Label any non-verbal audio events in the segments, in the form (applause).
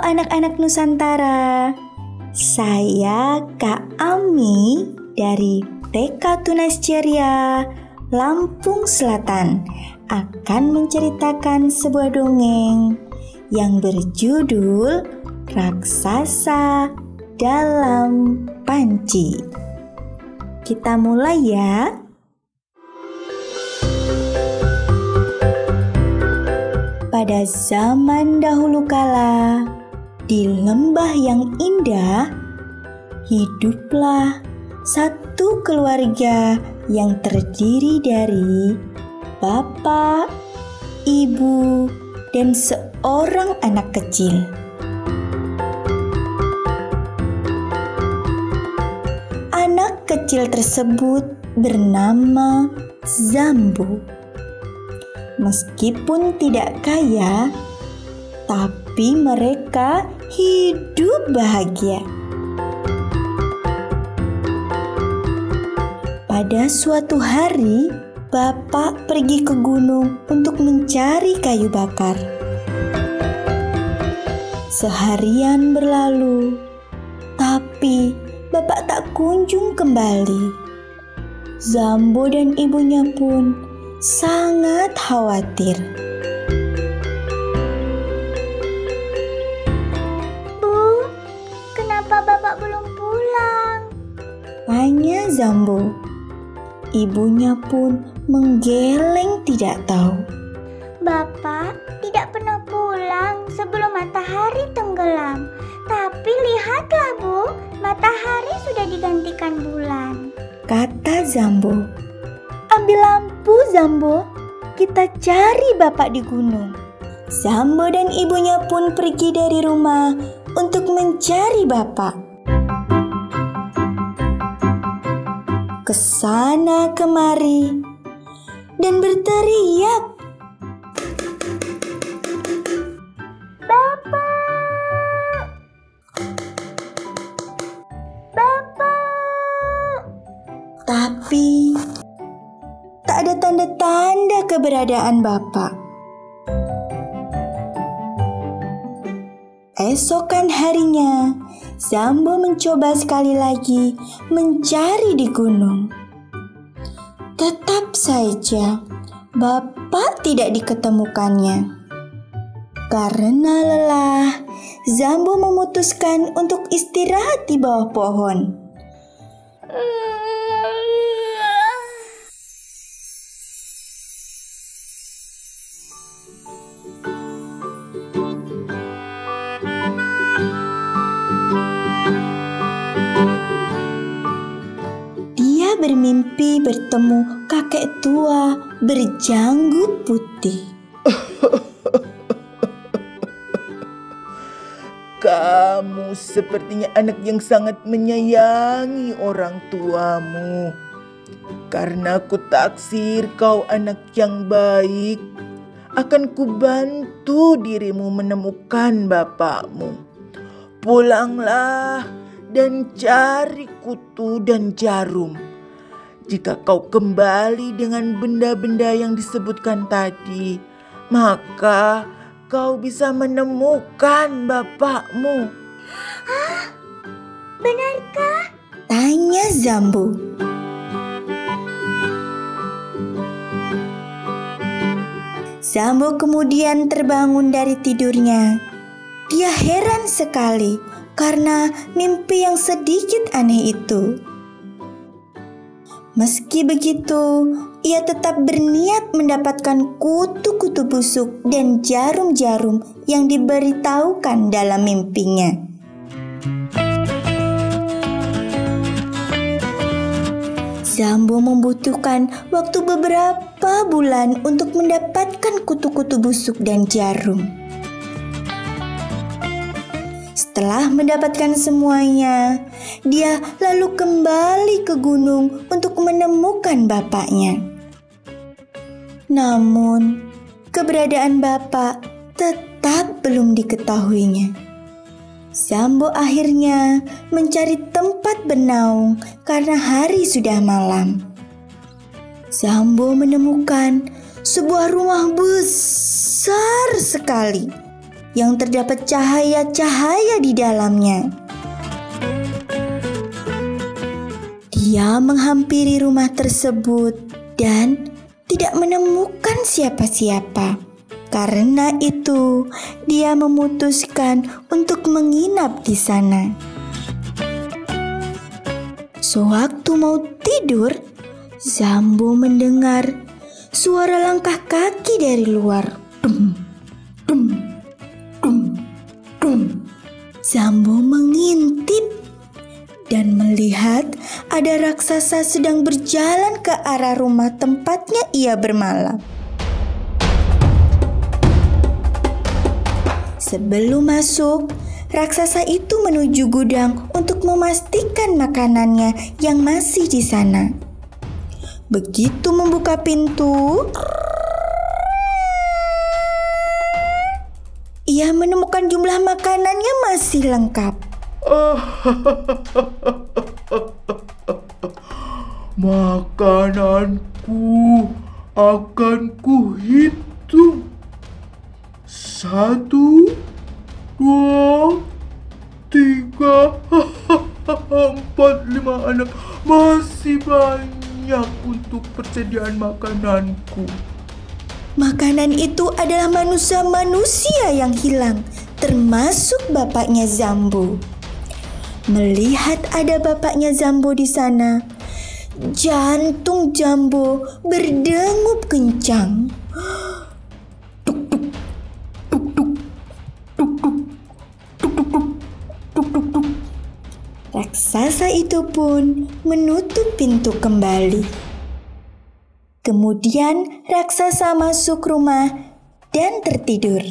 anak-anak Nusantara. Saya Kak Ami dari TK Tunas Ceria, Lampung Selatan akan menceritakan sebuah dongeng yang berjudul Raksasa dalam Panci. Kita mulai ya. Pada zaman dahulu kala, di lembah yang indah, hiduplah satu keluarga yang terdiri dari bapak, ibu, dan seorang anak kecil. Anak kecil tersebut bernama Zambu. Meskipun tidak kaya, tapi mereka hidup bahagia. Pada suatu hari, Bapak pergi ke gunung untuk mencari kayu bakar. Seharian berlalu, tapi Bapak tak kunjung kembali. Zambo dan ibunya pun sangat khawatir. Tanya Zambo. Ibunya pun menggeleng tidak tahu. Bapak tidak pernah pulang sebelum matahari tenggelam. Tapi lihatlah Bu, matahari sudah digantikan bulan. Kata Zambo. Ambil lampu Zambo, kita cari bapak di gunung. Zambo dan ibunya pun pergi dari rumah untuk mencari bapak. Ke sana kemari dan berteriak. Bapak! Bapak! Tapi tak ada tanda-tanda keberadaan Bapak. Esokan harinya, Zambo mencoba sekali lagi mencari di gunung. Tetap saja, Bapak tidak diketemukannya. Karena lelah, Zambo memutuskan untuk istirahat di bawah pohon. Bermimpi bertemu kakek tua berjanggut putih. (laughs) Kamu sepertinya anak yang sangat menyayangi orang tuamu. Karena ku taksir kau anak yang baik, akan kubantu dirimu menemukan bapakmu. Pulanglah dan cari kutu dan jarum jika kau kembali dengan benda-benda yang disebutkan tadi, maka kau bisa menemukan bapakmu. Hah? Benarkah? Tanya Zambu. Zambu kemudian terbangun dari tidurnya. Dia heran sekali karena mimpi yang sedikit aneh itu. Meski begitu, ia tetap berniat mendapatkan kutu-kutu busuk dan jarum-jarum yang diberitahukan dalam mimpinya. Zambo membutuhkan waktu beberapa bulan untuk mendapatkan kutu-kutu busuk dan jarum. Setelah mendapatkan semuanya, dia lalu kembali ke gunung untuk menemukan bapaknya. Namun, keberadaan bapak tetap belum diketahuinya. Zambo akhirnya mencari tempat bernaung karena hari sudah malam. Zambo menemukan sebuah rumah besar sekali yang terdapat cahaya-cahaya di dalamnya. Dia menghampiri rumah tersebut dan tidak menemukan siapa-siapa. Karena itu, dia memutuskan untuk menginap di sana. Sewaktu mau tidur, Zambo mendengar suara langkah kaki dari luar. Dum, dum, dum, dum. Zambo mengintip dan melihat ada raksasa sedang berjalan ke arah rumah tempatnya ia bermalam. Sebelum masuk, raksasa itu menuju gudang untuk memastikan makanannya yang masih di sana. Begitu membuka pintu, ia menemukan jumlah makanannya masih lengkap. (laughs) Makananku akan kuhitung. Satu, dua, tiga, (laughs) empat, lima anak. Masih banyak untuk persediaan makananku. Makanan itu adalah manusia-manusia yang hilang, termasuk bapaknya Zambo. Melihat ada bapaknya Zambo di sana, jantung Jambo berdengup kencang. Raksasa itu pun menutup pintu kembali. Kemudian raksasa masuk rumah dan tertidur.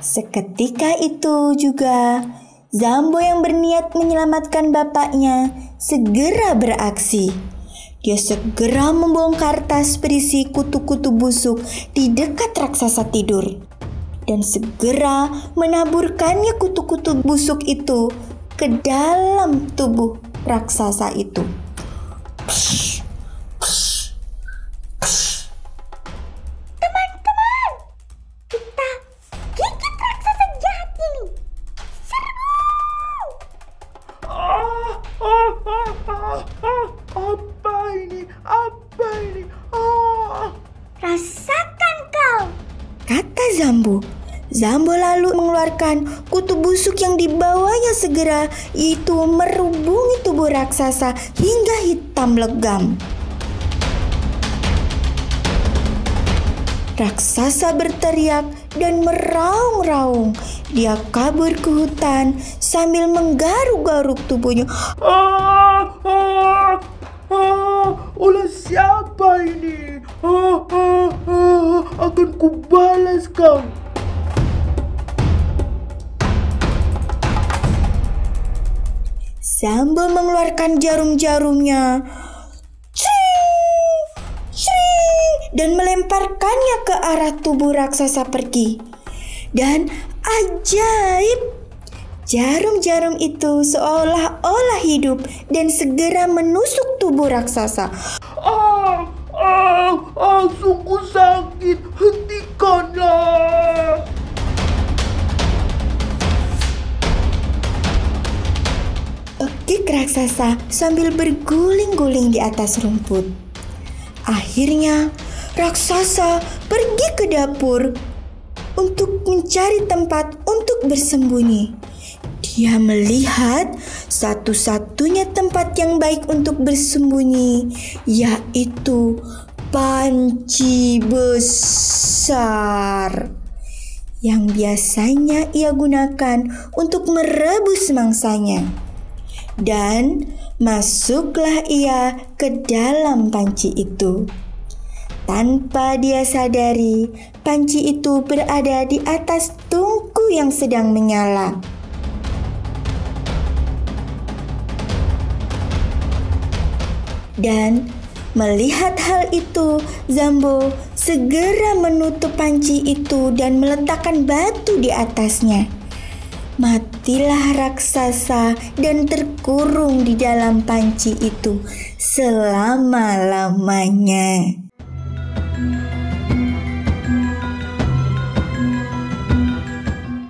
Seketika itu juga Zambo yang berniat menyelamatkan bapaknya segera beraksi. Dia segera membongkar tas berisi kutu-kutu busuk di dekat raksasa tidur dan segera menaburkannya kutu-kutu busuk itu ke dalam tubuh raksasa itu. Teman-teman, Zambo. Lalu mengeluarkan kutu busuk yang dibawanya segera itu merubungi tubuh raksasa hingga hitam legam. Raksasa berteriak dan meraung-raung. Dia kabur ke hutan sambil menggaruk-garuk tubuhnya. Ah, ah, ah, oleh siapa ini? Ah, ah, ah, akan kubalas kau. Sambil mengeluarkan jarum-jarumnya. Shring, shring, dan melemparkannya ke arah tubuh raksasa pergi. Dan ajaib, jarum-jarum itu seolah-olah hidup dan segera menusuk tubuh raksasa. Ah, ah, ah, sungguh. Raksasa sambil berguling-guling di atas rumput. Akhirnya, raksasa pergi ke dapur untuk mencari tempat untuk bersembunyi. Dia melihat satu-satunya tempat yang baik untuk bersembunyi, yaitu panci besar yang biasanya ia gunakan untuk merebus mangsanya. Dan masuklah ia ke dalam panci itu. Tanpa dia sadari, panci itu berada di atas tungku yang sedang menyala. Dan melihat hal itu, Zambo segera menutup panci itu dan meletakkan batu di atasnya. Matilah raksasa dan terkurung di dalam panci itu selama-lamanya.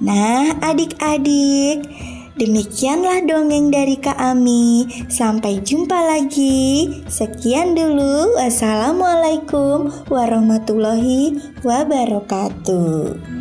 Nah, adik-adik, demikianlah dongeng dari Kak Ami. Sampai jumpa lagi. Sekian dulu. Wassalamualaikum warahmatullahi wabarakatuh.